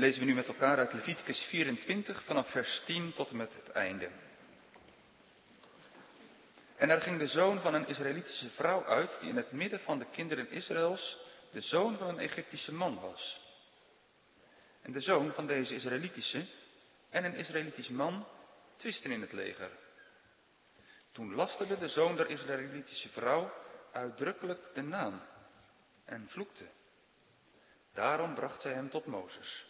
lezen we nu met elkaar uit Leviticus 24 vanaf vers 10 tot en met het einde. En er ging de zoon van een Israëlitische vrouw uit, die in het midden van de kinderen Israëls de zoon van een Egyptische man was. En de zoon van deze Israëlitische en een Israëlitisch man twisten in het leger. Toen lasterde de zoon der Israëlitische vrouw uitdrukkelijk de naam en vloekte. Daarom bracht zij hem tot Mozes.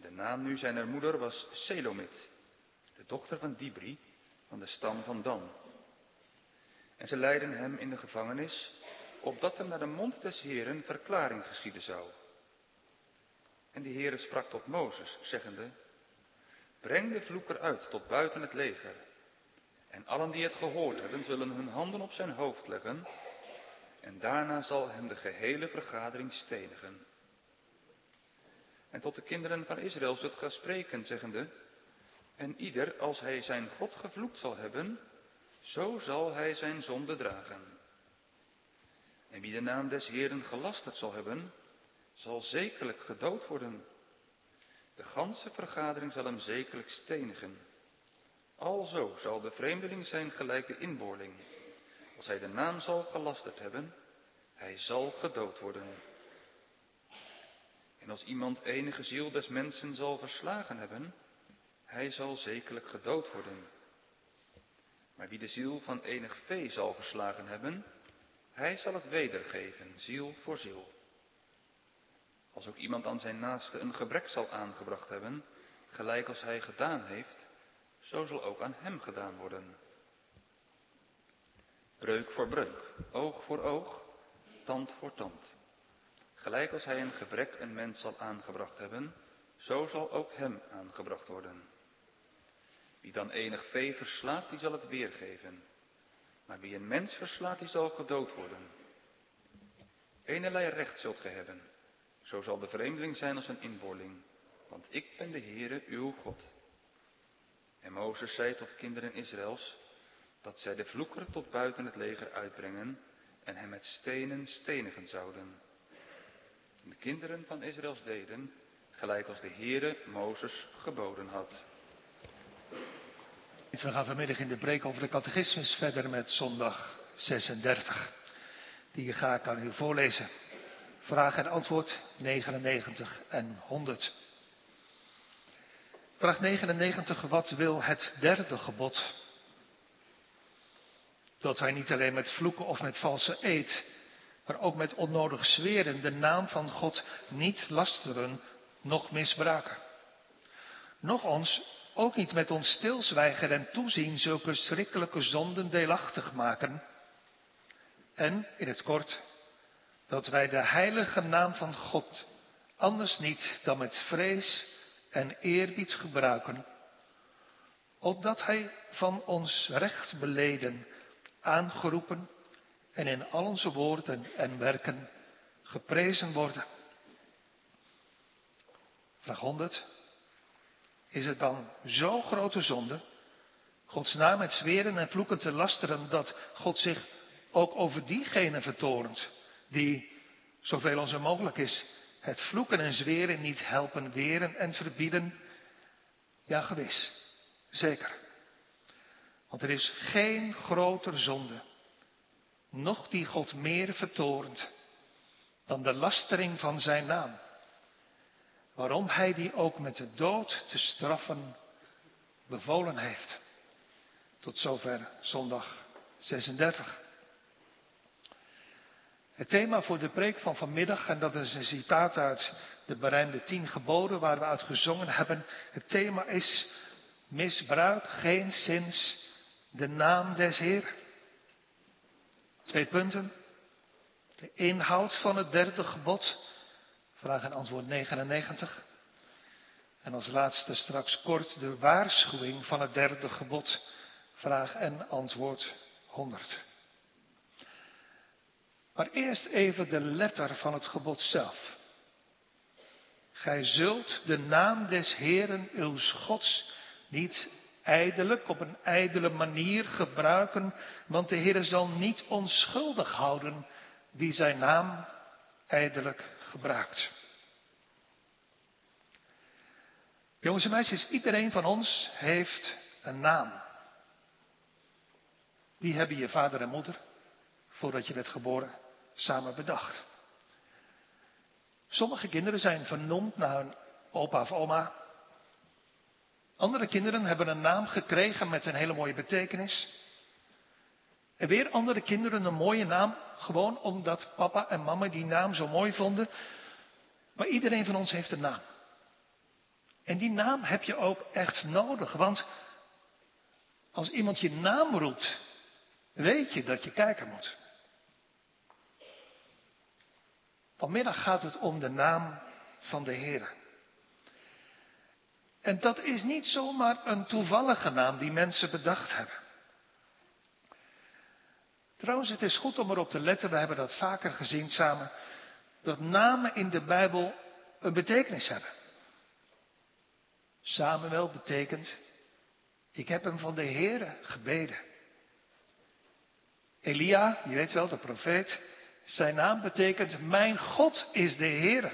De naam nu zijner moeder was Selomit, de dochter van Dibri, van de stam van Dan. En ze leidden hem in de gevangenis, opdat hem naar de mond des Heren verklaring geschieden zou. En de Heere sprak tot Mozes, zeggende, breng de vloeker uit tot buiten het leger. En allen die het gehoord hebben, zullen hun handen op zijn hoofd leggen, en daarna zal hem de gehele vergadering stenigen. En tot de kinderen van Israël zult gaan spreken, zeggende, en ieder, als hij zijn God gevloekt zal hebben, zo zal hij zijn zonde dragen. En wie de naam des Heeren gelasterd zal hebben, zal zekerlijk gedood worden. De ganse vergadering zal hem zekerlijk stenigen. Alzo zal de vreemdeling zijn gelijk de inboorling. Als hij de naam zal gelasterd hebben, hij zal gedood worden. En als iemand enige ziel des mensen zal verslagen hebben, hij zal zekerlijk gedood worden. Maar wie de ziel van enig vee zal verslagen hebben, hij zal het wedergeven, ziel voor ziel. Als ook iemand aan zijn naaste een gebrek zal aangebracht hebben, gelijk als hij gedaan heeft, zo zal ook aan hem gedaan worden. Breuk voor breuk, oog voor oog, tand voor tand. Gelijk als hij een gebrek een mens zal aangebracht hebben, zo zal ook hem aangebracht worden. Wie dan enig vee verslaat, die zal het weergeven. Maar wie een mens verslaat, die zal gedood worden. Enelei recht zult ge hebben. Zo zal de vreemdeling zijn als een inboorling. Want ik ben de Heere, uw God. En Mozes zei tot kinderen Israëls, dat zij de vloeker tot buiten het leger uitbrengen en hem met stenen stenigen zouden. De kinderen van Israëls deden, gelijk als de Heere Mozes geboden had. We gaan vanmiddag in de preek over de catechismus verder met zondag 36. Die ga ik aan u voorlezen. Vraag en antwoord 99 en 100. Vraag 99. Wat wil het derde gebod? Dat wij niet alleen met vloeken of met valse eed, maar ook met onnodig zweren de naam van God niet lasteren, noch misbruiken. Nog ons ook niet met ons stilzwijgen en toezien zulke schrikkelijke zonden deelachtig maken. En, in het kort, dat wij de heilige naam van God anders niet dan met vrees en eerbied gebruiken, opdat Hij van ons recht beleden, aangeroepen en in al onze woorden en werken geprezen worden. Vraag 100. Is het dan zo grote zonde, Gods naam met zweren en vloeken te lasteren, dat God zich ook over diegenen vertorent, die, zoveel ons er mogelijk is, het vloeken en zweren niet helpen weren en verbieden? Ja, gewis, zeker. Want er is geen groter zonde, noch die God meer vertorent, dan de lastering van zijn naam waarom hij die ook met de dood te straffen bevolen heeft. Tot zover zondag 36. Het thema voor de preek van vanmiddag, en dat is een citaat uit de berijmde tien geboden waar we uit gezongen hebben. Het thema is misbruik geen zins de naam des Heer. Twee punten. De inhoud van het derde gebod Vraag en antwoord 99. En als laatste straks kort de waarschuwing van het derde gebod. Vraag en antwoord 100. Maar eerst even de letter van het gebod zelf. Gij zult de naam des Heeren uw Gods niet ijdelijk op een ijdele manier gebruiken, want de Heer zal niet onschuldig houden die zijn naam ijdelijk gebruikt. Jongens en meisjes, iedereen van ons heeft een naam. Die hebben je vader en moeder, voordat je werd geboren, samen bedacht. Sommige kinderen zijn vernoemd naar hun opa of oma. Andere kinderen hebben een naam gekregen met een hele mooie betekenis. En weer andere kinderen een mooie naam, gewoon omdat papa en mama die naam zo mooi vonden. Maar iedereen van ons heeft een naam. En die naam heb je ook echt nodig, want als iemand je naam roept, weet je dat je kijken moet. Vanmiddag gaat het om de naam van de Heer. En dat is niet zomaar een toevallige naam die mensen bedacht hebben. Trouwens, het is goed om erop te letten, we hebben dat vaker gezien samen, dat namen in de Bijbel een betekenis hebben. Samuel betekent, ik heb hem van de Heere gebeden. Elia, je weet wel, de profeet, zijn naam betekent, mijn God is de Heere.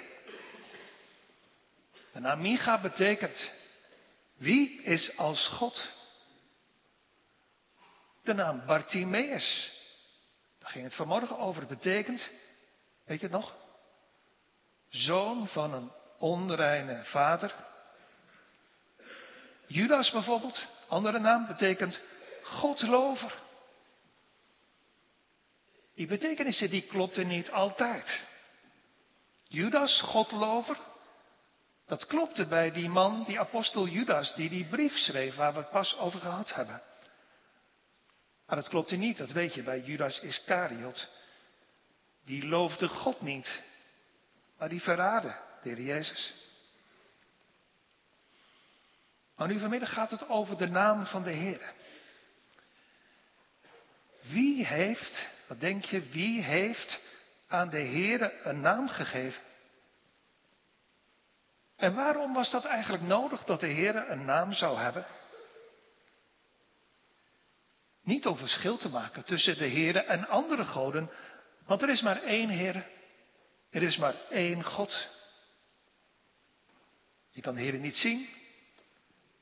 De naam Micha betekent, wie is als God? De naam Bartimaeus, daar ging het vanmorgen over, betekent, weet je het nog? Zoon van een onreine vader. Judas bijvoorbeeld, andere naam, betekent Godlover. Die betekenissen die klopten niet altijd. Judas, Godlover, dat klopte bij die man, die apostel Judas, die die brief schreef waar we het pas over gehad hebben. Maar dat klopte niet, dat weet je, bij Judas Iscariot. Die loofde God niet, maar die verraadde de Heer Jezus. Maar nu vanmiddag gaat het over de naam van de Heer. Wie heeft, wat denk je, wie heeft aan de Heer een naam gegeven? En waarom was dat eigenlijk nodig dat de Heer een naam zou hebben? Niet om verschil te maken tussen de Heer en andere goden, want er is maar één Heer, er is maar één God. Je kan de Heer niet zien,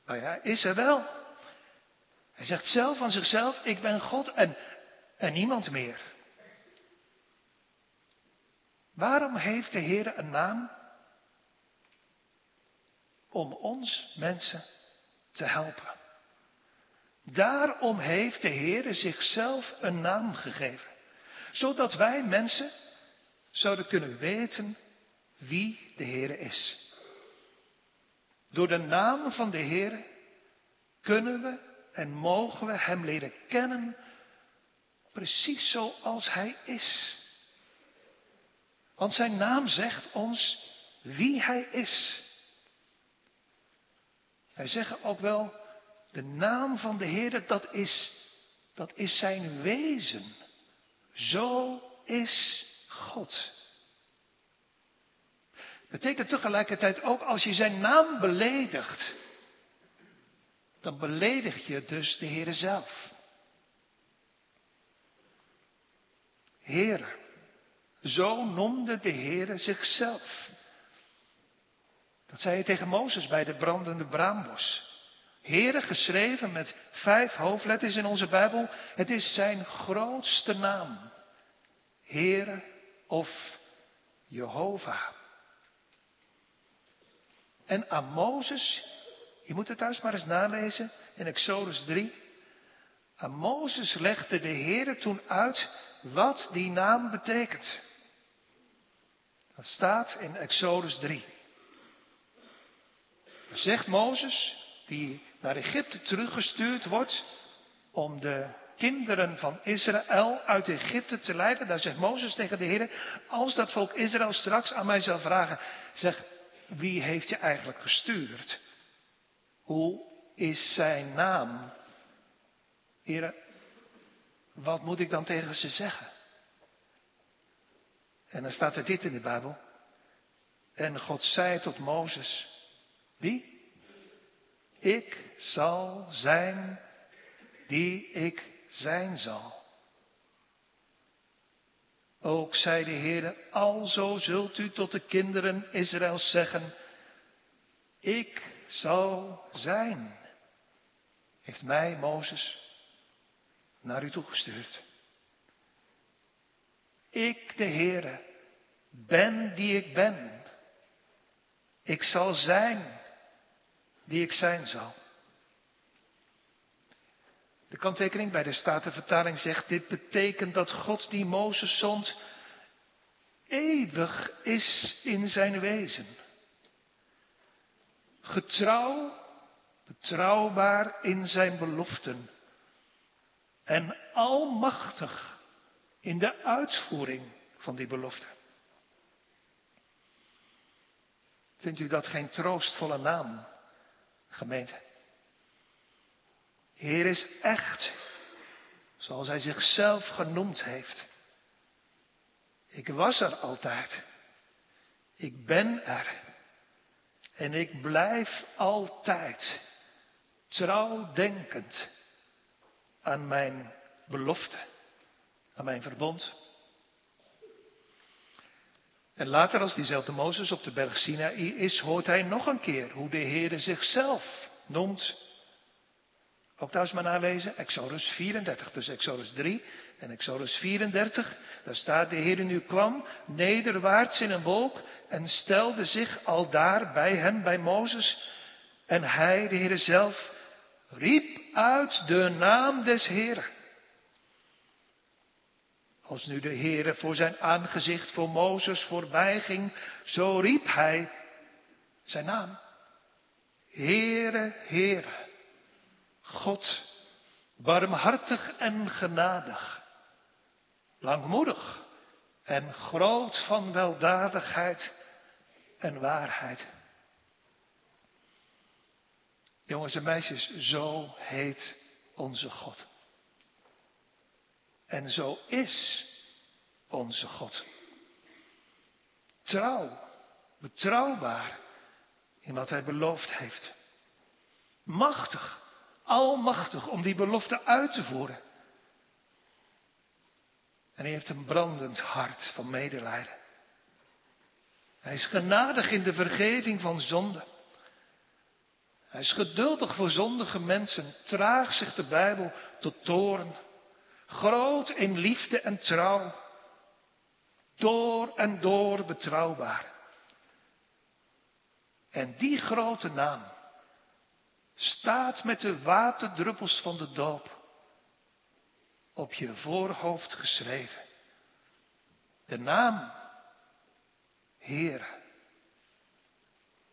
maar ja, is er wel. Hij zegt zelf van zichzelf, ik ben God en, en niemand meer. Waarom heeft de Heer een naam? Om ons mensen te helpen. Daarom heeft de Heer zichzelf een naam gegeven. Zodat wij mensen zouden kunnen weten wie de Heer is. Door de naam van de Heer kunnen we en mogen we Hem leren kennen precies zoals Hij is. Want Zijn naam zegt ons wie Hij is. Wij zeggen ook wel, de naam van de Heer, dat is, dat is Zijn wezen. Zo is God. Betekent tegelijkertijd ook als je zijn naam beledigt, dan beledig je dus de Heere zelf. Heere, zo noemde de Heere zichzelf. Dat zei hij tegen Mozes bij de brandende braambos. Heere, geschreven met vijf hoofdletters in onze Bijbel, het is zijn grootste naam. Heere of Jehovah. En aan Mozes, je moet het thuis maar eens nalezen in Exodus 3. Aan Mozes legde de Heer toen uit wat die naam betekent. Dat staat in Exodus 3. Zegt Mozes, die naar Egypte teruggestuurd wordt om de kinderen van Israël uit Egypte te leiden. Daar zegt Mozes tegen de Heer, als dat volk Israël straks aan mij zal vragen, zeg, wie heeft je eigenlijk gestuurd? Hoe is zijn naam? Heren, wat moet ik dan tegen ze zeggen? En dan staat er dit in de Bijbel. En God zei tot Mozes, wie? Ik zal zijn die ik zijn zal. Ook zei de Heer, alzo zult u tot de kinderen Israëls zeggen, ik zal zijn, heeft mij, Mozes, naar u toegestuurd. Ik, de Heere, ben die ik ben. Ik zal zijn die ik zijn zal. De kanttekening bij de Statenvertaling zegt, dit betekent dat God die Mozes zond, eeuwig is in zijn wezen. Getrouw, betrouwbaar in zijn beloften. En almachtig in de uitvoering van die belofte. Vindt u dat geen troostvolle naam, gemeente? Heer is echt, zoals hij zichzelf genoemd heeft. Ik was er altijd. Ik ben er. En ik blijf altijd trouw denkend aan mijn belofte, aan mijn verbond. En later, als diezelfde Mozes op de berg Sinaï is, hoort hij nog een keer hoe de Heere zichzelf noemt ook thuis maar nalezen, Exodus 34, dus Exodus 3 en Exodus 34. Daar staat, de Heer nu kwam nederwaarts in een wolk en stelde zich al daar bij hen, bij Mozes. En hij, de Heer zelf, riep uit de naam des Heeren. Als nu de Heere voor zijn aangezicht voor Mozes voorbij ging, zo riep hij zijn naam. Heere, Heere. God, barmhartig en genadig, langmoedig en groot van weldadigheid en waarheid. Jongens en meisjes, zo heet onze God. En zo is onze God. Trouw, betrouwbaar in wat Hij beloofd heeft. Machtig almachtig om die belofte uit te voeren. En hij heeft een brandend hart van medelijden. Hij is genadig in de vergeving van zonde. Hij is geduldig voor zondige mensen, traag zich de Bijbel tot toren, groot in liefde en trouw, door en door betrouwbaar. En die grote naam, staat met de waterdruppels van de doop op je voorhoofd geschreven. De naam Heer.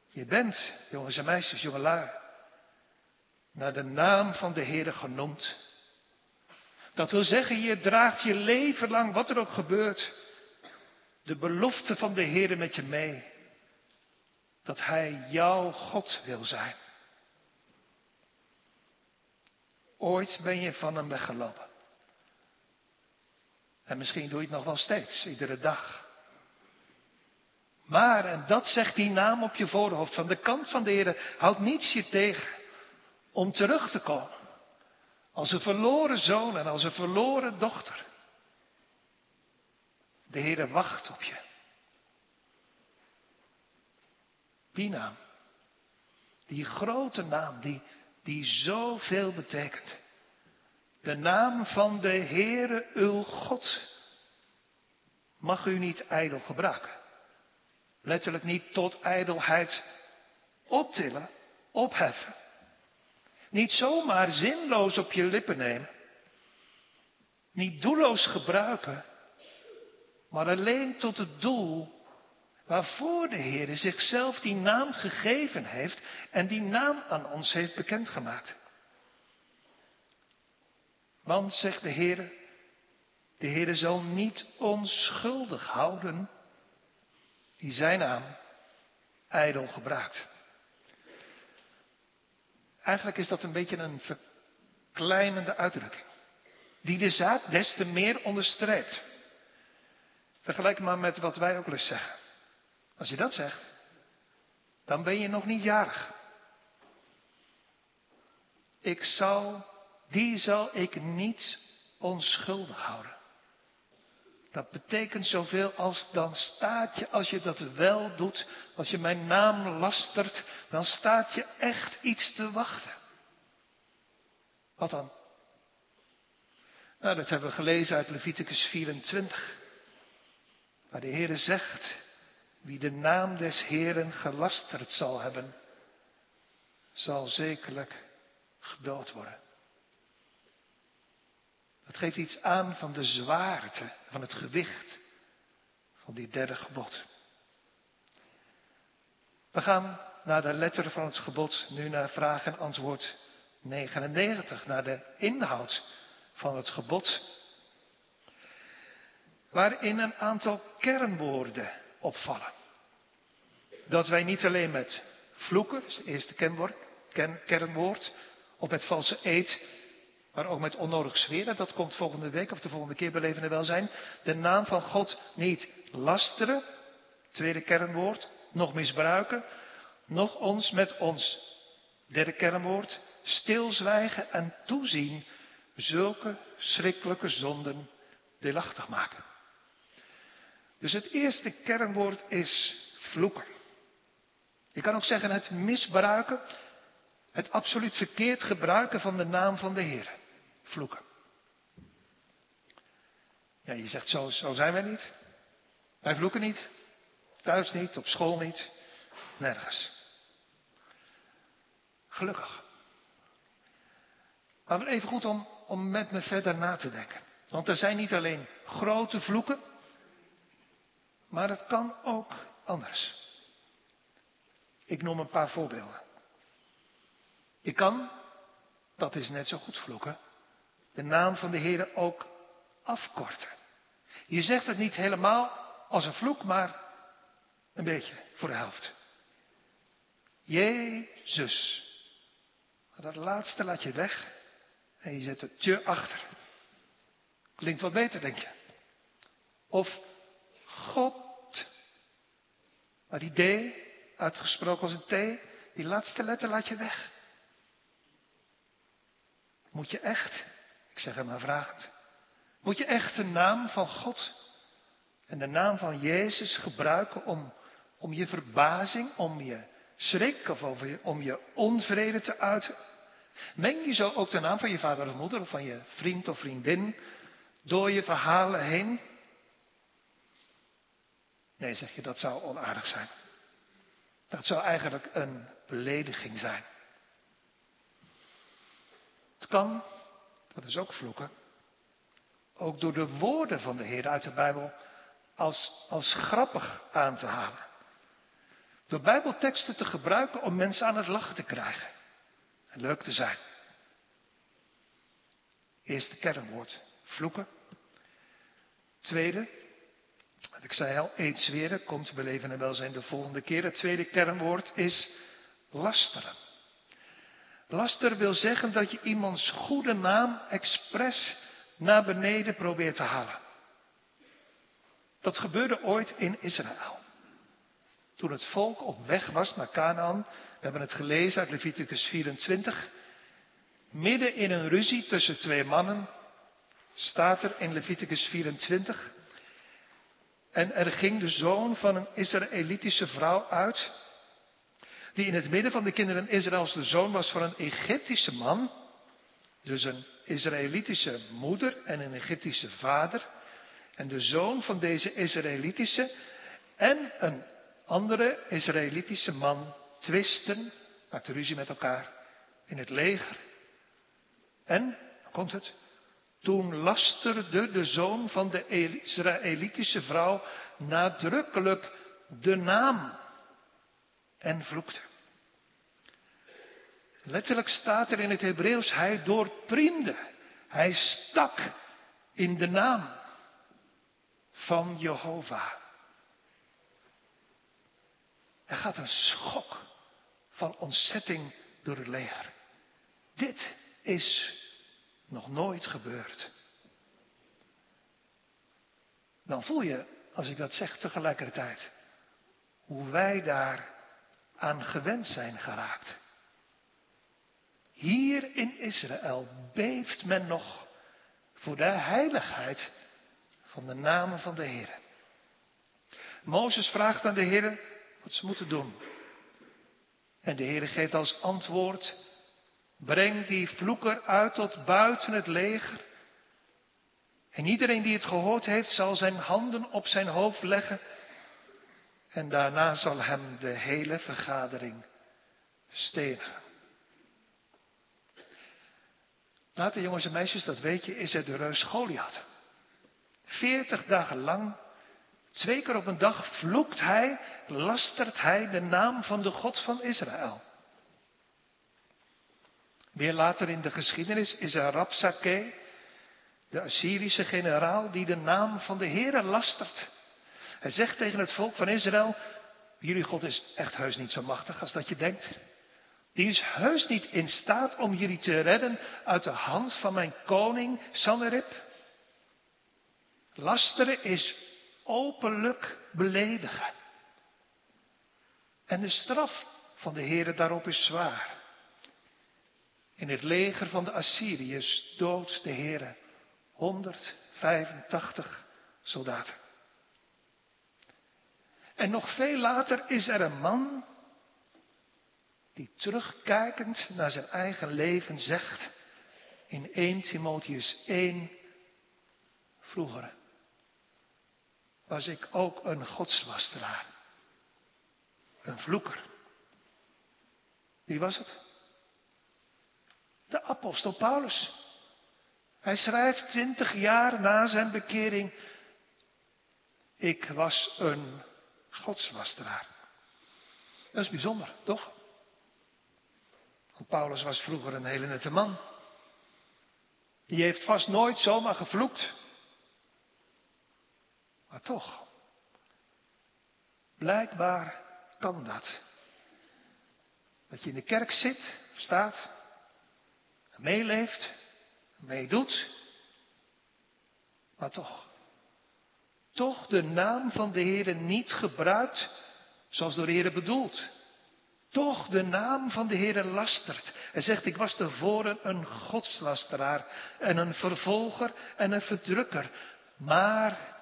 Je bent, jongens en meisjes, jongelui, naar de naam van de Heer genoemd. Dat wil zeggen, je draagt je leven lang, wat er ook gebeurt, de belofte van de Heer met je mee. Dat Hij jouw God wil zijn. Ooit ben je van hem weggelopen. En misschien doe je het nog wel steeds, iedere dag. Maar, en dat zegt die naam op je voorhoofd, van de kant van de Heer houdt niets je tegen om terug te komen. Als een verloren zoon en als een verloren dochter. De Heer wacht op je. Die naam. Die grote naam, die die zoveel betekent. De naam van de Heere uw God mag u niet ijdel gebruiken. Letterlijk niet tot ijdelheid optillen, opheffen. Niet zomaar zinloos op je lippen nemen. Niet doelloos gebruiken, maar alleen tot het doel waarvoor de Heer zichzelf die naam gegeven heeft en die naam aan ons heeft bekendgemaakt. Want, zegt de Heer, de Heer zal niet onschuldig houden die zijn naam ijdel gebruikt. Eigenlijk is dat een beetje een verkleinende uitdrukking, die de zaak des te meer onderstreept. Vergelijk maar met wat wij ook eens zeggen. Als je dat zegt, dan ben je nog niet jarig. Ik zal, die zal ik niet onschuldig houden. Dat betekent zoveel als dan staat je, als je dat wel doet, als je mijn naam lastert, dan staat je echt iets te wachten. Wat dan? Nou, dat hebben we gelezen uit Leviticus 24. Waar de Heere zegt, wie de naam des Heeren gelasterd zal hebben, zal zekerlijk gedood worden. Dat geeft iets aan van de zwaarte, van het gewicht van die derde gebod. We gaan naar de letter van het gebod, nu naar vraag en antwoord 99, naar de inhoud van het gebod, waarin een aantal kernwoorden opvallen. Dat wij niet alleen met vloeken, is het eerste kernwoord, kernwoord, of met valse eed maar ook met onnodig zweren, dat komt volgende week of de volgende keer bij Levende Welzijn. De naam van God niet lasteren, tweede kernwoord, nog misbruiken, nog ons met ons, derde kernwoord, stilzwijgen en toezien zulke schrikkelijke zonden deelachtig maken. Dus het eerste kernwoord is vloeken. Je kan ook zeggen het misbruiken, het absoluut verkeerd gebruiken van de naam van de Heer vloeken. Ja, je zegt, zo, zo zijn wij niet. Wij vloeken niet. Thuis niet, op school niet. Nergens. Gelukkig. Maar even goed om, om met me verder na te denken. Want er zijn niet alleen grote vloeken, maar het kan ook anders. Ik noem een paar voorbeelden. Je kan, dat is net zo goed vloeken, de naam van de Heer ook afkorten. Je zegt het niet helemaal als een vloek, maar een beetje voor de helft. Jezus. Dat laatste laat je weg en je zet het je achter. Klinkt wat beter, denk je. Of God. Maar die D, uitgesproken als een T, die laatste letter laat je weg. Moet je echt zeg hem maar vragend. Moet je echt de naam van God en de naam van Jezus gebruiken om, om je verbazing, om je schrik of om je onvrede te uiten? Meng je zo ook de naam van je vader of moeder of van je vriend of vriendin door je verhalen heen? Nee, zeg je, dat zou onaardig zijn. Dat zou eigenlijk een belediging zijn. Het kan dat is ook vloeken. Ook door de woorden van de Heer uit de Bijbel als, als grappig aan te halen. Door Bijbelteksten te gebruiken om mensen aan het lachen te krijgen. En leuk te zijn. Eerste kernwoord, vloeken. Tweede, wat ik zei al, eet zweren, komt beleven en welzijn de volgende keer. Het tweede kernwoord is lasteren. Laster wil zeggen dat je iemands goede naam expres naar beneden probeert te halen. Dat gebeurde ooit in Israël. Toen het volk op weg was naar Canaan, we hebben het gelezen uit Leviticus 24, midden in een ruzie tussen twee mannen, staat er in Leviticus 24, en er ging de zoon van een Israëlitische vrouw uit die in het midden van de kinderen Israëls de zoon was van een Egyptische man, dus een Israëlitische moeder en een Egyptische vader, en de zoon van deze Israëlitische en een andere Israëlitische man twisten, maakte ruzie met elkaar in het leger. En, dan komt het, toen lasterde de zoon van de Israëlitische vrouw nadrukkelijk de naam en vloekte. Letterlijk staat er in het Hebreeuws, hij doorpriemde. Hij stak in de naam van Jehovah. Er gaat een schok van ontzetting door het leger. Dit is nog nooit gebeurd. Dan voel je, als ik dat zeg tegelijkertijd, hoe wij daar aan gewend zijn geraakt. Hier in Israël beeft men nog voor de heiligheid van de namen van de Heer. Mozes vraagt aan de Heer wat ze moeten doen. En de Heer geeft als antwoord, breng die vloeker uit tot buiten het leger. En iedereen die het gehoord heeft zal zijn handen op zijn hoofd leggen. En daarna zal hem de hele vergadering stenigen. Later jongens en meisjes, dat weet je, is er de reus Goliath. Veertig dagen lang, twee keer op een dag, vloekt hij, lastert hij de naam van de God van Israël. Weer later in de geschiedenis is er Rapsake, de Assyrische generaal, die de naam van de Heere lastert. Hij zegt tegen het volk van Israël, jullie God is echt heus niet zo machtig als dat je denkt. Die is heus niet in staat om jullie te redden uit de hand van mijn koning Sanherib. Lasteren is openlijk beledigen. En de straf van de Heere daarop is zwaar. In het leger van de Assyriërs doodt de Heere 185 soldaten. En nog veel later is er een man die terugkijkend naar zijn eigen leven zegt in 1 Timotheus 1, vroeger was ik ook een godslasteraar, een vloeker. Wie was het? De apostel Paulus. Hij schrijft twintig jaar na zijn bekering, ik was een godslasteraar. Dat is bijzonder, toch? Paulus was vroeger een hele nette man. Die heeft vast nooit zomaar gevloekt. Maar toch, blijkbaar kan dat. Dat je in de kerk zit, staat, meeleeft, meedoet, maar toch, toch de naam van de Heer niet gebruikt zoals door de Heer bedoeld toch de naam van de Heer lastert. Hij zegt, ik was tevoren een godslasteraar en een vervolger en een verdrukker. Maar,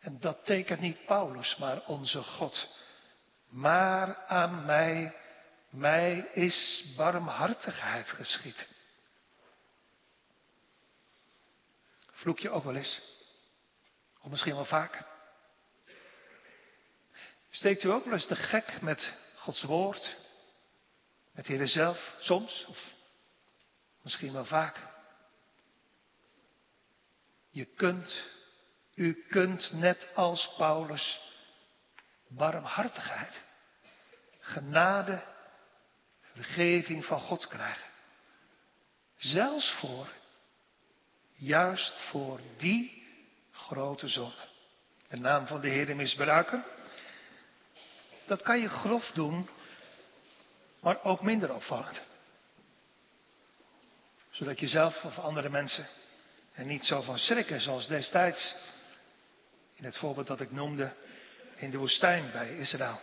en dat tekent niet Paulus, maar onze God. Maar aan mij, mij is barmhartigheid geschied. Vloek je ook wel eens? Of misschien wel vaker? Steekt u ook wel eens de gek met Gods woord? Met de Heer zelf, soms, of misschien wel vaak. Je kunt, u kunt net als Paulus barmhartigheid, genade, vergeving van God krijgen. Zelfs voor, juist voor die grote zonde. De naam van de Heer misbruiken dat kan je grof doen, maar ook minder opvallend. Zodat je zelf of andere mensen er niet zo van schrikken, zoals destijds in het voorbeeld dat ik noemde in de woestijn bij Israël.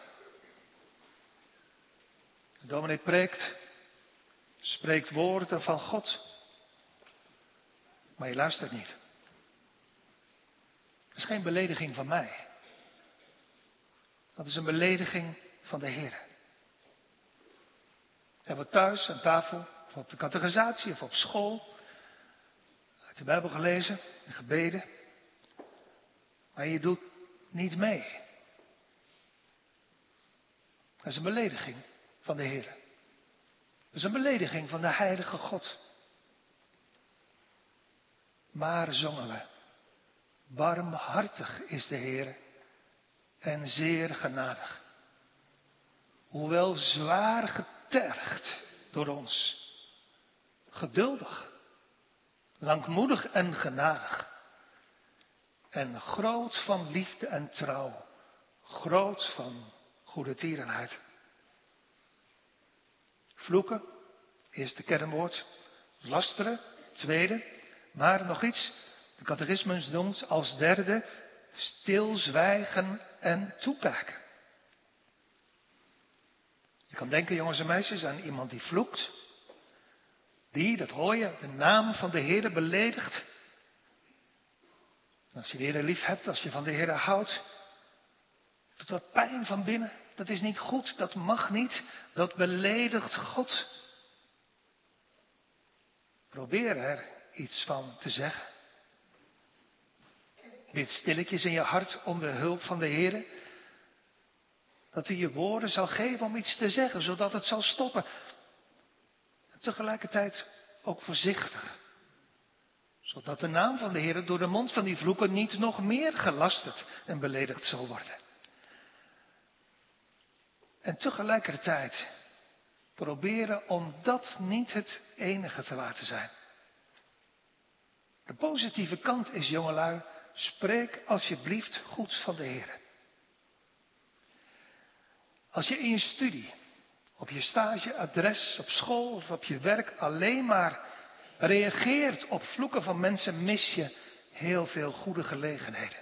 De dominee preekt, spreekt woorden van God, maar je luistert niet. Het is geen belediging van mij. Dat is een belediging van de Heer. Hebben we thuis aan tafel, of op de categorisatie, of op school, uit de Bijbel gelezen en gebeden. Maar je doet niet mee. Dat is een belediging van de Heer. Dat is een belediging van de Heilige God. Maar zongen we, barmhartig is de Heer en zeer genadig. Hoewel zwaar getergd door ons. Geduldig, langmoedig en genadig. En groot van liefde en trouw. Groot van goede tierenheid. Vloeken, eerste kernwoord. Lasteren, tweede. Maar nog iets, de catechismus noemt als derde stilzwijgen en toekijken. Je kan denken, jongens en meisjes, aan iemand die vloekt. Die, dat hoor je, de naam van de Heer beledigt. als je de Heer lief hebt, als je van de Heer houdt, doet dat pijn van binnen. Dat is niet goed, dat mag niet, dat beledigt God. Probeer er iets van te zeggen. Bid stilletjes in je hart om de hulp van de Heer. Dat hij je woorden zal geven om iets te zeggen, zodat het zal stoppen. En tegelijkertijd ook voorzichtig. Zodat de naam van de Heer door de mond van die vloeken niet nog meer gelasterd en beledigd zal worden. En tegelijkertijd proberen om dat niet het enige te laten zijn. De positieve kant is, jongelui, spreek alsjeblieft goed van de Heer. Als je in je studie, op je stageadres, op school of op je werk alleen maar reageert op vloeken van mensen, mis je heel veel goede gelegenheden.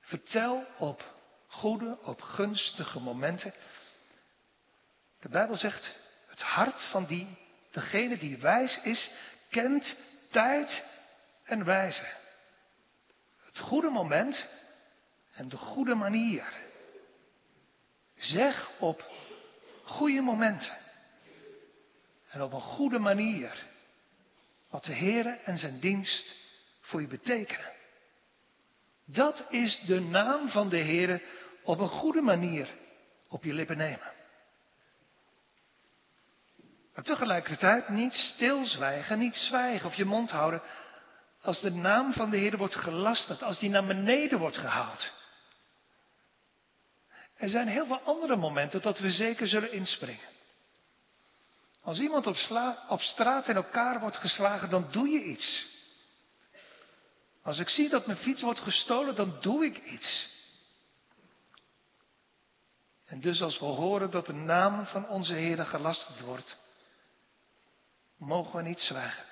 Vertel op goede, op gunstige momenten. De Bijbel zegt, het hart van die, degene die wijs is, kent tijd en wijze. Goede moment en de goede manier. Zeg op goede momenten en op een goede manier wat de Heer en zijn dienst voor je betekenen. Dat is de naam van de Heer op een goede manier op je lippen nemen. Maar tegelijkertijd niet stilzwijgen, niet zwijgen of je mond houden als de naam van de Heer wordt gelasterd, als die naar beneden wordt gehaald. Er zijn heel veel andere momenten dat we zeker zullen inspringen. Als iemand op, straat in elkaar wordt geslagen, dan doe je iets. Als ik zie dat mijn fiets wordt gestolen, dan doe ik iets. En dus als we horen dat de naam van onze Heer gelasterd wordt, mogen we niet zwijgen.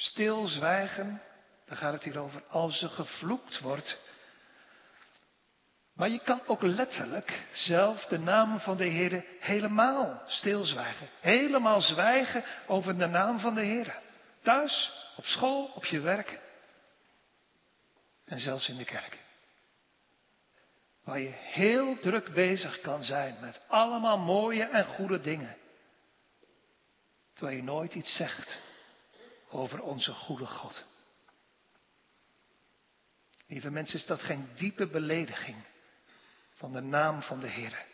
Stilzwijgen, daar gaat het hier over, als er gevloekt wordt. Maar je kan ook letterlijk zelf de naam van de Heer helemaal stilzwijgen. Helemaal zwijgen over de naam van de Heer. Thuis, op school, op je werk en zelfs in de kerk. Waar je heel druk bezig kan zijn met allemaal mooie en goede dingen. Terwijl je nooit iets zegt over onze goede God. Lieve mensen, is dat geen diepe belediging van de naam van de Heer?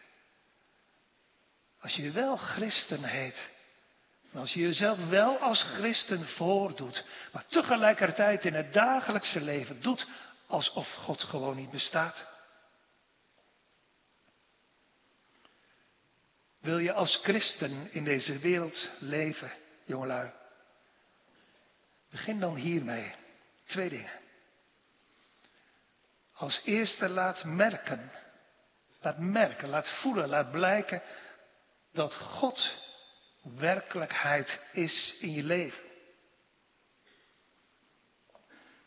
Als je wel christen heet, als je jezelf wel als christen voordoet, maar tegelijkertijd in het dagelijkse leven doet alsof God gewoon niet bestaat. Wil je als christen in deze wereld leven, jongelui? Begin dan hiermee. Twee dingen. Als eerste laat merken, laat merken, laat voelen, laat blijken dat God werkelijkheid is in je leven.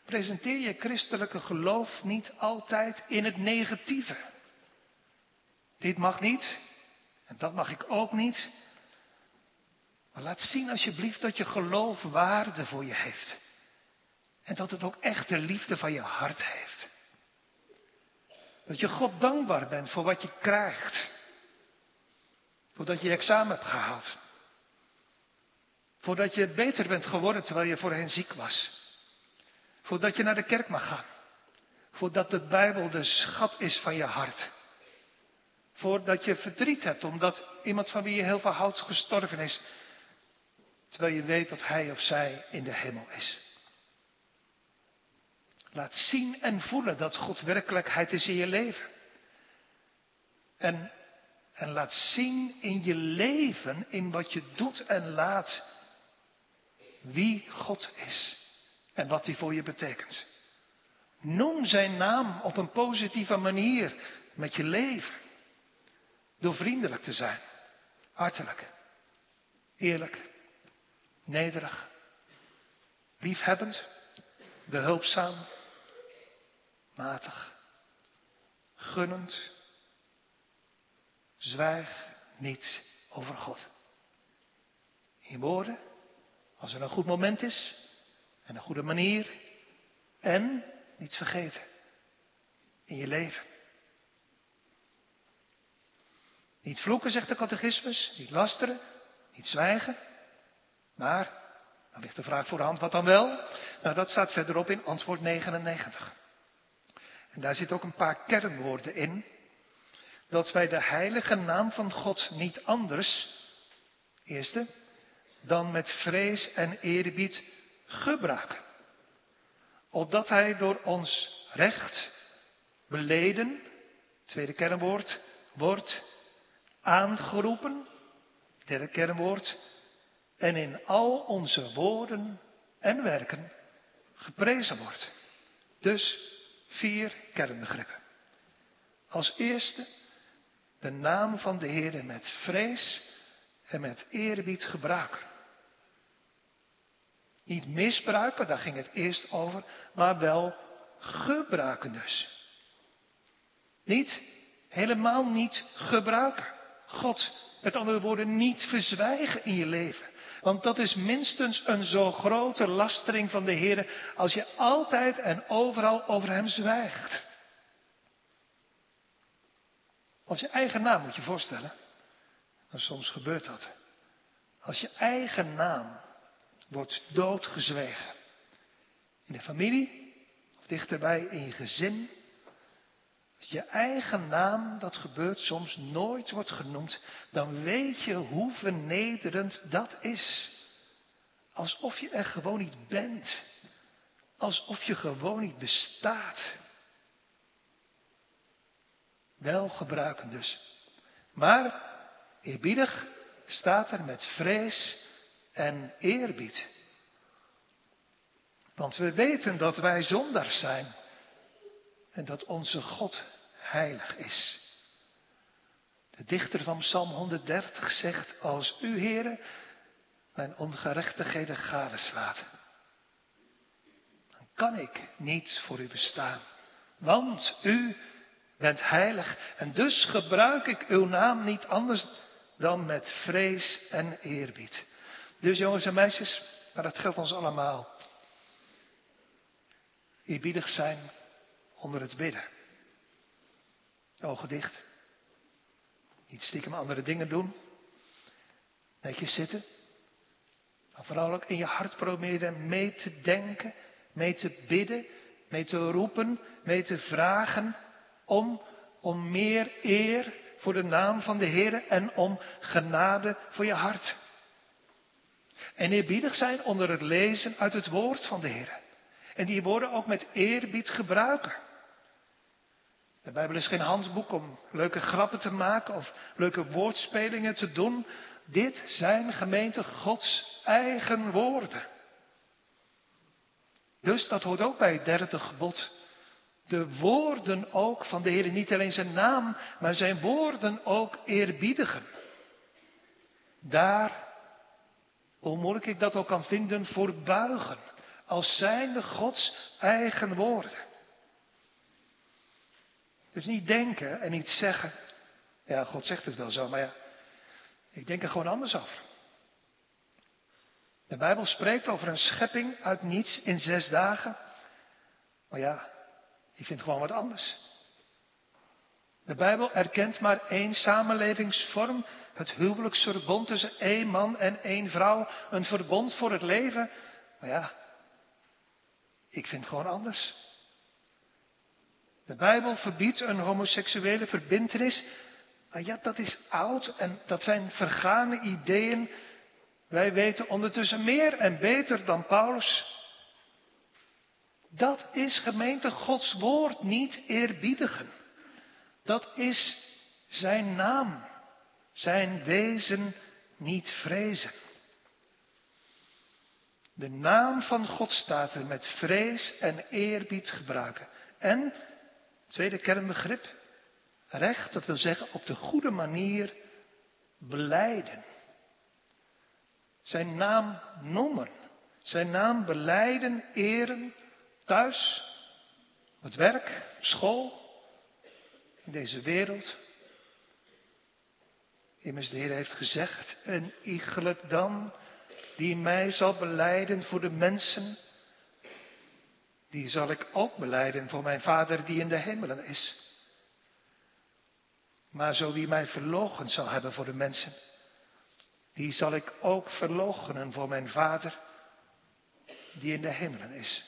Presenteer je christelijke geloof niet altijd in het negatieve. Dit mag niet en dat mag ik ook niet. Maar laat zien alsjeblieft dat je geloof waarde voor je heeft. En dat het ook echt de liefde van je hart heeft. Dat je God dankbaar bent voor wat je krijgt. Voordat je je examen hebt gehaald. Voordat je beter bent geworden terwijl je voorheen ziek was. Voordat je naar de kerk mag gaan. Voordat de Bijbel de schat is van je hart. Voordat je verdriet hebt omdat iemand van wie je heel veel houdt gestorven is. Terwijl je weet dat hij of zij in de hemel is. Laat zien en voelen dat God werkelijkheid is in je leven. En, en laat zien in je leven, in wat je doet en laat, wie God is en wat hij voor je betekent. Noem zijn naam op een positieve manier met je leven. Door vriendelijk te zijn, hartelijk, eerlijk, nederig, liefhebbend, behulpzaam, matig, gunnend. Zwijg niet over God. In woorden, als er een goed moment is en een goede manier. En, niet vergeten, in je leven. Niet vloeken, zegt de catechismus, niet lasteren, niet zwijgen. Maar, dan ligt de vraag voor de hand, wat dan wel? Nou, dat staat verderop in antwoord 99. En daar zit ook een paar kernwoorden in. Dat wij de heilige naam van God niet anders, eerste, dan met vrees en eerbied gebruiken. Opdat hij door ons recht beleden, tweede kernwoord, wordt aangeroepen, derde kernwoord, en in al onze woorden en werken geprezen wordt. Dus vier kernbegrippen. Als eerste de naam van de Heer met vrees en met eerbied gebruiken. Niet misbruiken, daar ging het eerst over, maar wel gebruiken dus. Niet, helemaal niet gebruiken. God, met andere woorden, niet verzwijgen in je leven. Want dat is minstens een zo grote lastering van de Heer als je altijd en overal over Hem zwijgt. Als je eigen naam moet je voorstellen. En soms gebeurt dat. Als je eigen naam wordt doodgezwegen. In de familie, of dichterbij in je gezin. Je eigen naam, dat gebeurt soms, nooit wordt genoemd. Dan weet je hoe vernederend dat is. Alsof je er gewoon niet bent. Alsof je gewoon niet bestaat. Wel gebruiken dus. Maar eerbiedig staat er met vrees en eerbied. Want we weten dat wij zondaars zijn en dat onze God heilig is. De dichter van Psalm 130 zegt, als u, heren, mijn ongerechtigheden gadeslaat, dan kan ik niet voor u bestaan. Want u bent heilig en dus gebruik ik uw naam niet anders dan met vrees en eerbied. Dus jongens en meisjes, maar dat geldt ons allemaal. Eerbiedig zijn onder het bidden. Ogen dicht. Niet stiekem andere dingen doen. Netjes zitten. Maar vooral ook in je hart proberen mee te denken, mee te bidden, mee te roepen, mee te vragen om, om meer eer voor de naam van de Heer en om genade voor je hart. En eerbiedig zijn onder het lezen uit het woord van de Heer. En die woorden ook met eerbied gebruiken. De Bijbel is geen handboek om leuke grappen te maken of leuke woordspelingen te doen. Dit zijn gemeente Gods eigen woorden. Dus dat hoort ook bij het derde gebod de woorden ook van de Heer, niet alleen zijn naam, maar zijn woorden ook eerbiedigen. Daar, hoe moeilijk ik dat ook kan vinden, voor buigen, als zijnde Gods eigen woorden. Dus niet denken en niet zeggen, ja, God zegt het wel zo, maar ja, ik denk er gewoon anders over. De Bijbel spreekt over een schepping uit niets in zes dagen. Maar ja, ik vind gewoon wat anders. De Bijbel erkent maar één samenlevingsvorm, het huwelijksverbond tussen één man en één vrouw, een verbond voor het leven. Maar ja, ik vind gewoon anders. De Bijbel verbiedt een homoseksuele verbintenis. Maar ja, dat is oud en dat zijn vergane ideeën. Wij weten ondertussen meer en beter dan Paulus. Dat is gemeente Gods woord niet eerbiedigen. Dat is zijn naam, zijn wezen niet vrezen. De naam van God staat er met vrees en eerbied gebruiken. En, tweede kernbegrip, recht, dat wil zeggen op de goede manier beleiden. Zijn naam noemen, zijn naam beleiden, eren, Thuis, op het werk, school, in deze wereld. Immers de Heer heeft gezegd, en iegelijk dan die mij zal beleiden voor de mensen, die zal ik ook beleiden voor mijn Vader die in de hemelen is. Maar zo wie mij verlogen zal hebben voor de mensen, die zal ik ook verloochenen voor mijn Vader die in de hemelen is.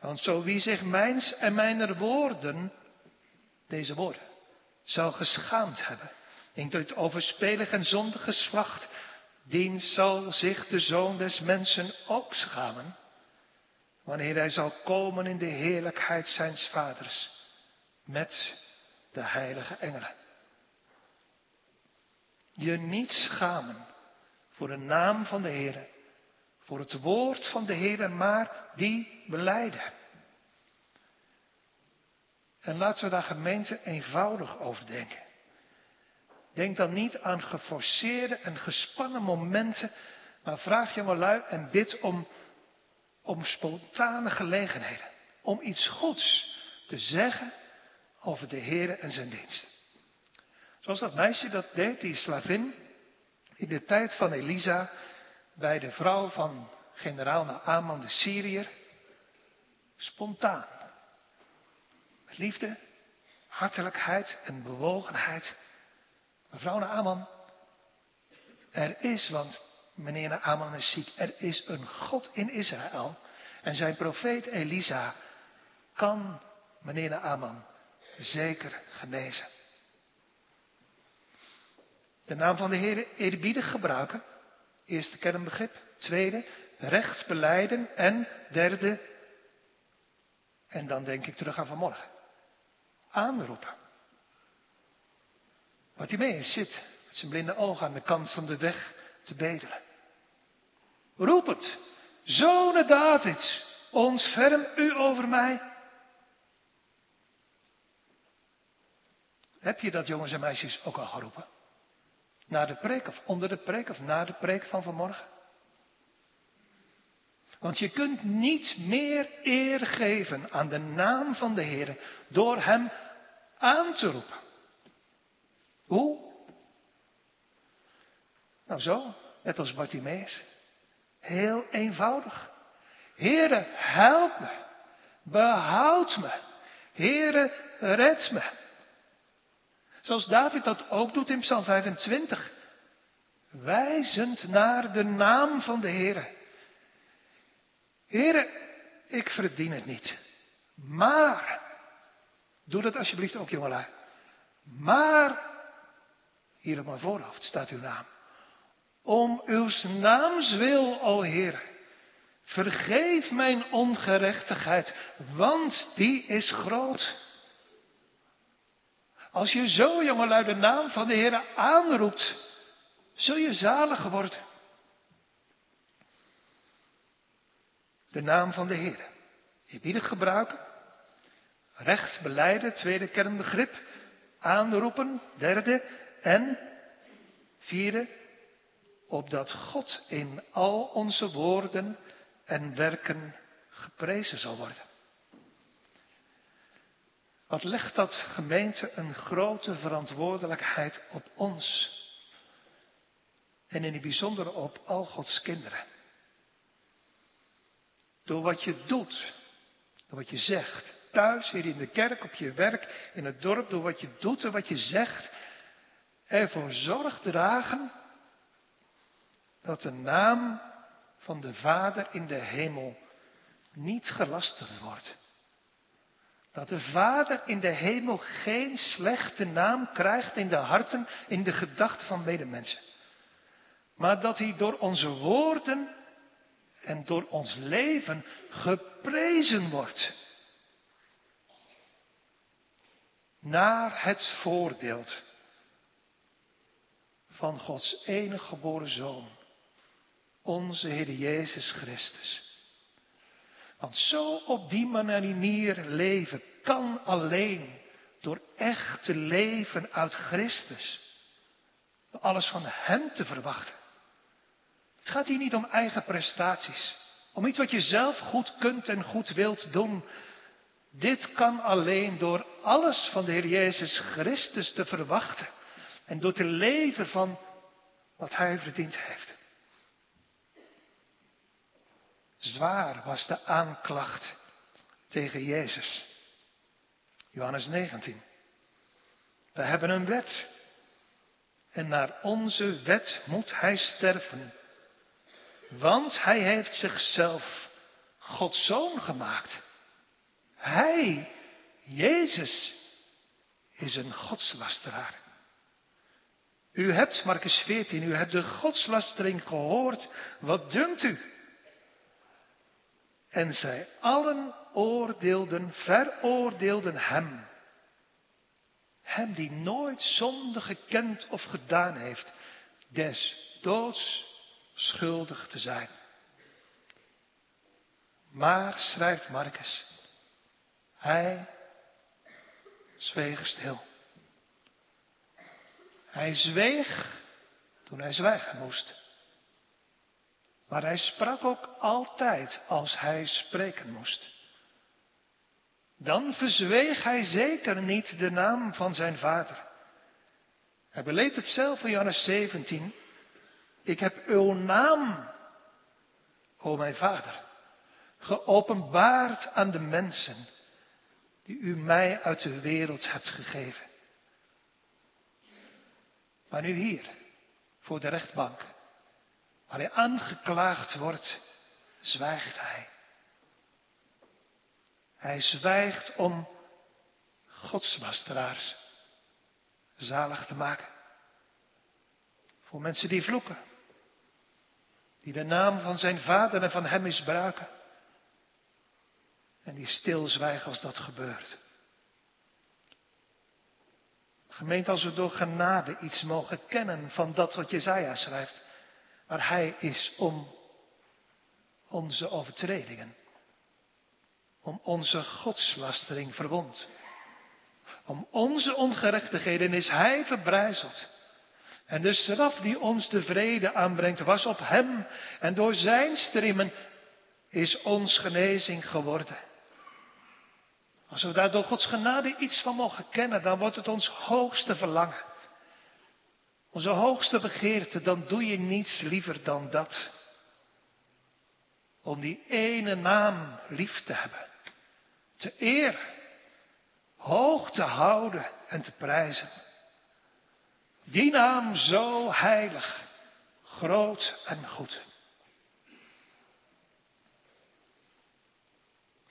Want zo wie zich mijns en mijner woorden, deze woorden, zal geschaamd hebben, in dit overspelig en zondige geslacht, dien zal zich de Zoon des Mensen ook schamen, wanneer hij zal komen in de heerlijkheid zijns Vaders, met de heilige engelen. Je niet schamen voor de naam van de Heer, voor het woord van de Heer, maar die beleiden. En laten we daar gemeente eenvoudig over denken. Denk dan niet aan geforceerde en gespannen momenten, maar vraag je maar lui en bid om, om spontane gelegenheden. Om iets goeds te zeggen over de Heer en zijn dienst. Zoals dat meisje dat deed, die slavin, in de tijd van Elisa, bij de vrouw van generaal Naaman de Syriër, spontaan. Liefde, hartelijkheid en bewogenheid. Mevrouw Naaman, er is, want meneer Naaman is ziek, er is een God in Israël. En zijn profeet Elisa kan meneer Naaman zeker genezen. De naam van de Heer eerbiedig gebruiken. Eerste kernbegrip. Tweede, recht beleiden. En derde, en dan denk ik terug aan vanmorgen. Aanroepen. Wat hij mee zit met zijn blinde ogen aan de kant van de weg te bedelen. Roep het. Zonen Davids, ontferm u over mij. Heb je dat jongens en meisjes ook al geroepen? Na de preek of onder de preek of na de preek van vanmorgen? Want je kunt niet meer eer geven aan de naam van de Heer door Hem aan te roepen. Hoe? Nou zo, net als Bartimeus. Heel eenvoudig. Heere, help me. Behoud me. Heere, red me. Zoals David dat ook doet in Psalm 25. Wijzend naar de naam van de Heere. Heere, ik verdien het niet. Maar, doe dat alsjeblieft ook jongelui. Maar, hier op mijn voorhoofd staat uw naam. Om uw naams wil, o Heer. Vergeef mijn ongerechtigheid, want die is groot. Als je zo, jongelui, de naam van de Heer aanroept, zul je zalig worden. De naam van de Heer. Eerbiedig gebruiken. Rechts beleiden, tweede kernbegrip. Aanroepen, derde. En vierde, opdat God in al onze woorden en werken geprezen zal worden. Wat legt dat gemeente een grote verantwoordelijkheid op ons. En in het bijzonder op al Gods kinderen. Door wat je doet, door wat je zegt, thuis, hier in de kerk, op je werk, in het dorp, door wat je doet en wat je zegt, ervoor zorg dragen dat de naam van de Vader in de hemel niet gelasterd wordt. Dat de Vader in de hemel geen slechte naam krijgt in de harten, in de gedachten van medemensen. Maar dat hij door onze woorden en door ons leven geprezen wordt. Naar het voordeel van Gods enige geboren Zoon, onze Heer Jezus Christus. Want zo op die manier leven kan alleen door echt te leven uit Christus. Door alles van Hem te verwachten. Het gaat hier niet om eigen prestaties. Om iets wat je zelf goed kunt en goed wilt doen. Dit kan alleen door alles van de Heer Jezus Christus te verwachten. En door te leven van wat Hij verdiend heeft. Zwaar was de aanklacht tegen Jezus. Johannes 19. We hebben een wet. En naar onze wet moet hij sterven. Want hij heeft zichzelf Gods zoon gemaakt. Hij, Jezus, is een godslasteraar. U hebt, Marcus 14, u hebt de godslastering gehoord. Wat dunkt u? En zij allen oordeelden, veroordeelden hem. Hem die nooit zonde gekend of gedaan heeft, des doods schuldig te zijn. Maar, schrijft Marcus, hij zweeg stil. Hij zweeg toen hij zwijgen moest. Maar hij sprak ook altijd als hij spreken moest. Dan verzweeg hij zeker niet de naam van zijn vader. Hij beleed het zelf in Johannes 17. Ik heb uw naam, o mijn vader, geopenbaard aan de mensen die u mij uit de wereld hebt gegeven. Maar nu hier, voor de rechtbank, waar hij aangeklaagd wordt, zwijgt hij. Hij zwijgt om godslasteraars zalig te maken. Voor mensen die vloeken. Die de naam van zijn vader en van hem misbruiken. En die stilzwijgen als dat gebeurt. Gemeente, als we door genade iets mogen kennen van dat wat Jezaja schrijft. Maar hij is om onze overtredingen. Om onze godslastering verwond. Om onze ongerechtigheden is hij verbrijzeld. En de straf die ons de vrede aanbrengt was op hem. En door zijn striemen is ons genezing geworden. Als we daar door Gods genade iets van mogen kennen, dan wordt het ons hoogste verlangen. Onze hoogste begeerte, dan doe je niets liever dan dat. Om die ene naam lief te hebben. Te eren. Hoog te houden en te prijzen. Die naam zo heilig, groot en goed.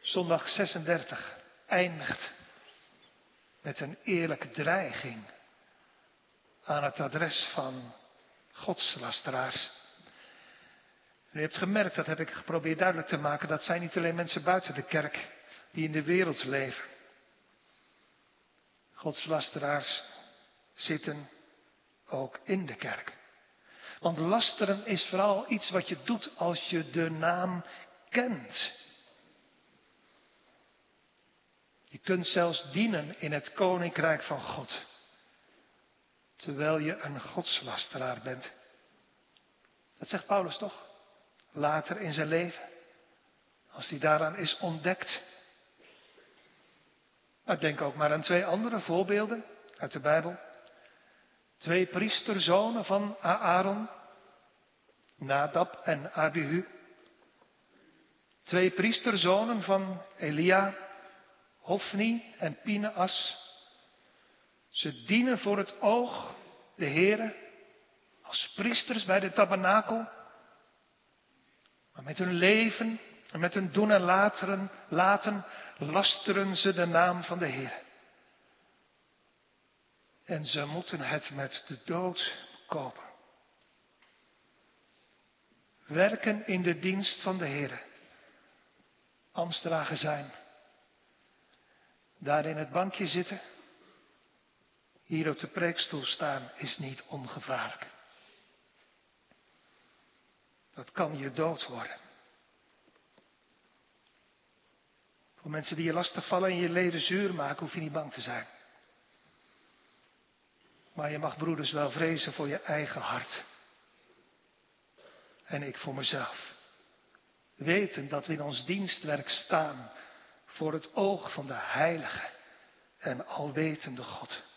Zondag 36 eindigt met een eerlijke dreiging aan het adres van godslasteraars. u hebt gemerkt, dat heb ik geprobeerd duidelijk te maken, dat zijn niet alleen mensen buiten de kerk die in de wereld leven. Godslasteraars zitten ook in de kerk. Want lasteren is vooral iets wat je doet als je de naam kent. Je kunt zelfs dienen in het koninkrijk van God. Terwijl je een godslasteraar bent. Dat zegt Paulus toch? Later in zijn leven. Als hij daaraan is ontdekt. Maar denk ook maar aan twee andere voorbeelden uit de Bijbel. Twee priesterzonen van Aaron. Nadab en Abihu. Twee priesterzonen van Elia Hofni en Pineas. Ze dienen voor het oog de Heere als priesters bij de tabernakel. Maar met hun leven en met hun doen en laten, lasteren ze de naam van de Heer. En ze moeten het met de dood kopen. Werken in de dienst van de Heer. Amstragen zijn daar in het bankje zitten, hier op de preekstoel staan, is niet ongevaarlijk. Dat kan je dood worden. Voor mensen die je lastig vallen en je leven zuur maken, hoef je niet bang te zijn. Maar je mag broeders wel vrezen voor je eigen hart. En ik voor mezelf. Weten dat we in ons dienstwerk staan voor het oog van de heilige en alwetende God.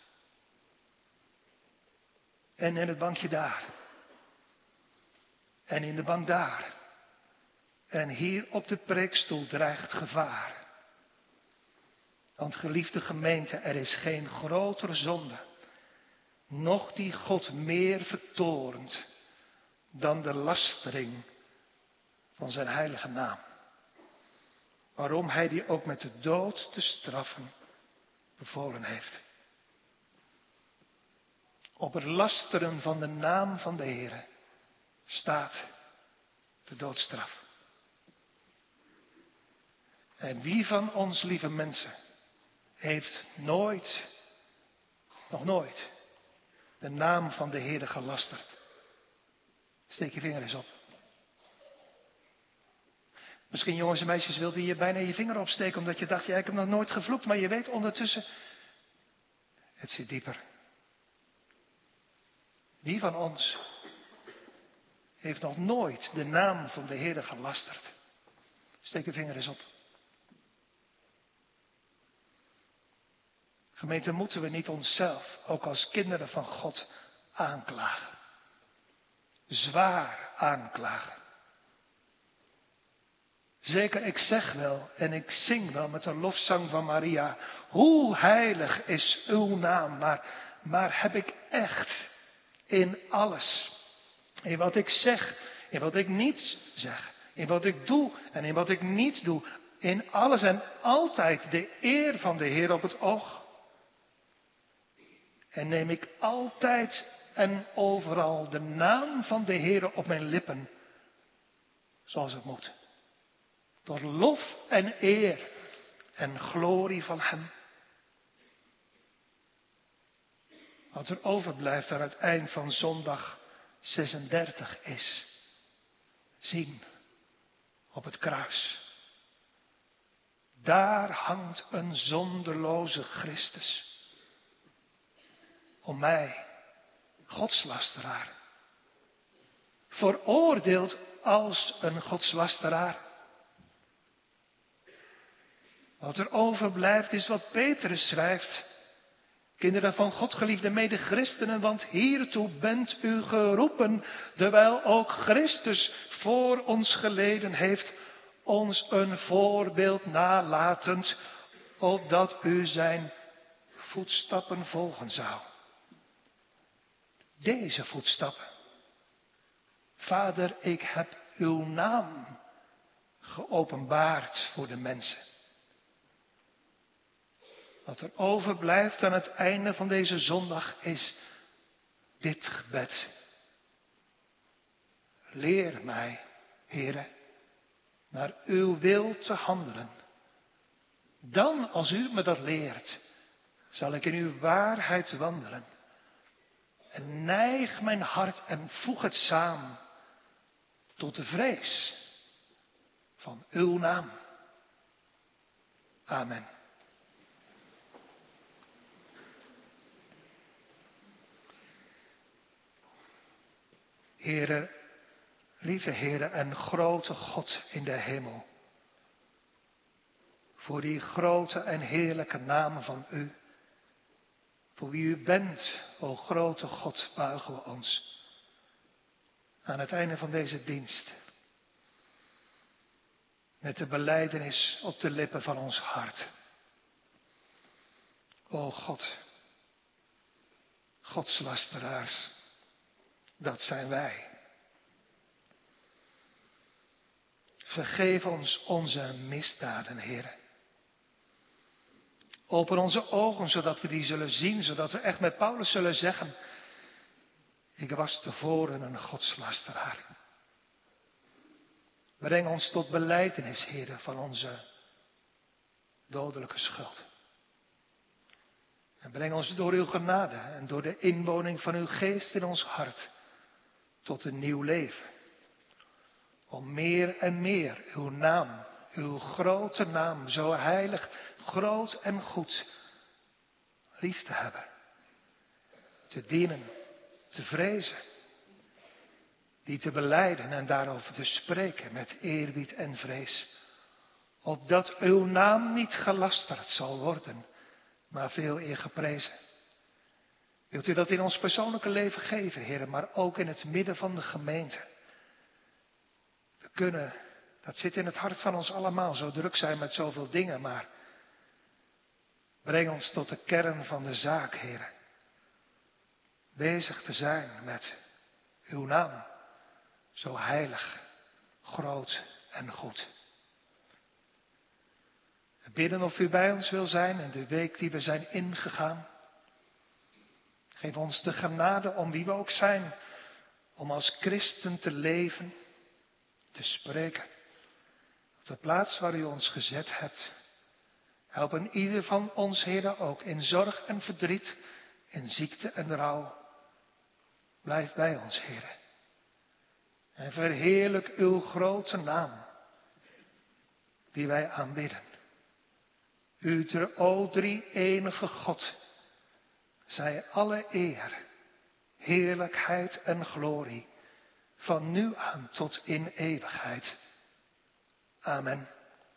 En in het bankje daar. En in de bank daar. En hier op de preekstoel dreigt gevaar. Want geliefde gemeente, er is geen grotere zonde, noch die God meer vertorent dan de lastering van zijn heilige naam. Waarom hij die ook met de dood te straffen bevolen heeft. Op het lasteren van de naam van de Heer staat de doodstraf. En wie van ons, lieve mensen, heeft nooit, nog nooit, de naam van de Heer gelasterd? Steek je vinger eens op. Misschien jongens en meisjes wilde je bijna je vinger opsteken omdat je dacht, ja ik heb nog nooit gevloekt, maar je weet ondertussen, het zit dieper. Wie van ons heeft nog nooit de naam van de Heer gelasterd? Steek je vinger eens op. Gemeente, moeten we niet onszelf, ook als kinderen van God, aanklagen? Zwaar aanklagen. Zeker, ik zeg wel en ik zing wel met de lofzang van Maria. Hoe heilig is uw naam, maar, maar heb ik echt in alles, in wat ik zeg, in wat ik niet zeg, in wat ik doe en in wat ik niet doe, in alles en altijd de eer van de Heer op het oog. En neem ik altijd en overal de naam van de Heer op mijn lippen, zoals het moet. Tot lof en eer en glorie van Hem. Wat er overblijft aan het eind van zondag 36 is zien op het kruis. Daar hangt een zonderloze Christus. Om mij, godslasteraar, veroordeeld als een godslasteraar. Wat er overblijft is wat Petrus schrijft. Kinderen van God, geliefde mede-christenen, want hiertoe bent u geroepen, terwijl ook Christus voor ons geleden heeft, ons een voorbeeld nalatend, opdat u zijn voetstappen volgen zou. Deze voetstappen. Vader, ik heb uw naam geopenbaard voor de mensen. Wat er overblijft aan het einde van deze zondag is dit gebed. Leer mij, Heere, naar uw wil te handelen. Dan, als u me dat leert, zal ik in uw waarheid wandelen. En neig mijn hart en voeg het samen tot de vrees van uw naam. Amen. Heren, lieve Heren en grote God in de hemel. Voor die grote en heerlijke naam van U. Voor wie U bent, o grote God, buigen we ons. Aan het einde van deze dienst. Met de beleidenis op de lippen van ons hart. O God, Godslasteraars. Dat zijn wij. Vergeef ons onze misdaden, Heer. Open onze ogen zodat we die zullen zien, zodat we echt met Paulus zullen zeggen, ik was tevoren een godslasteraar. Breng ons tot beleidenis, Heer, van onze dodelijke schuld. En breng ons door uw genade en door de inwoning van uw geest in ons hart tot een nieuw leven. Om meer en meer uw naam, uw grote naam, zo heilig, groot en goed, lief te hebben. Te dienen, te vrezen. Die te beleiden en daarover te spreken met eerbied en vrees. Opdat uw naam niet gelasterd zal worden, maar veel eer geprezen. Wilt u dat in ons persoonlijke leven geven, heren, maar ook in het midden van de gemeente? We kunnen Dat zit in het hart van ons allemaal, zo druk zijn met zoveel dingen, maar breng ons tot de kern van de zaak, heren. Bezig te zijn met uw naam, zo heilig, groot en goed. Bidden of u bij ons wil zijn in de week die we zijn ingegaan. Geef ons de genade om wie we ook zijn, om als christen te leven, te spreken. Op de plaats waar u ons gezet hebt. Help een ieder van ons, heren, ook in zorg en verdriet, in ziekte en rouw. Blijf bij ons, heren. En verheerlijk uw grote naam, die wij aanbidden. U, o drie enige God, zij alle eer, heerlijkheid en glorie, van nu aan tot in eeuwigheid. Amen.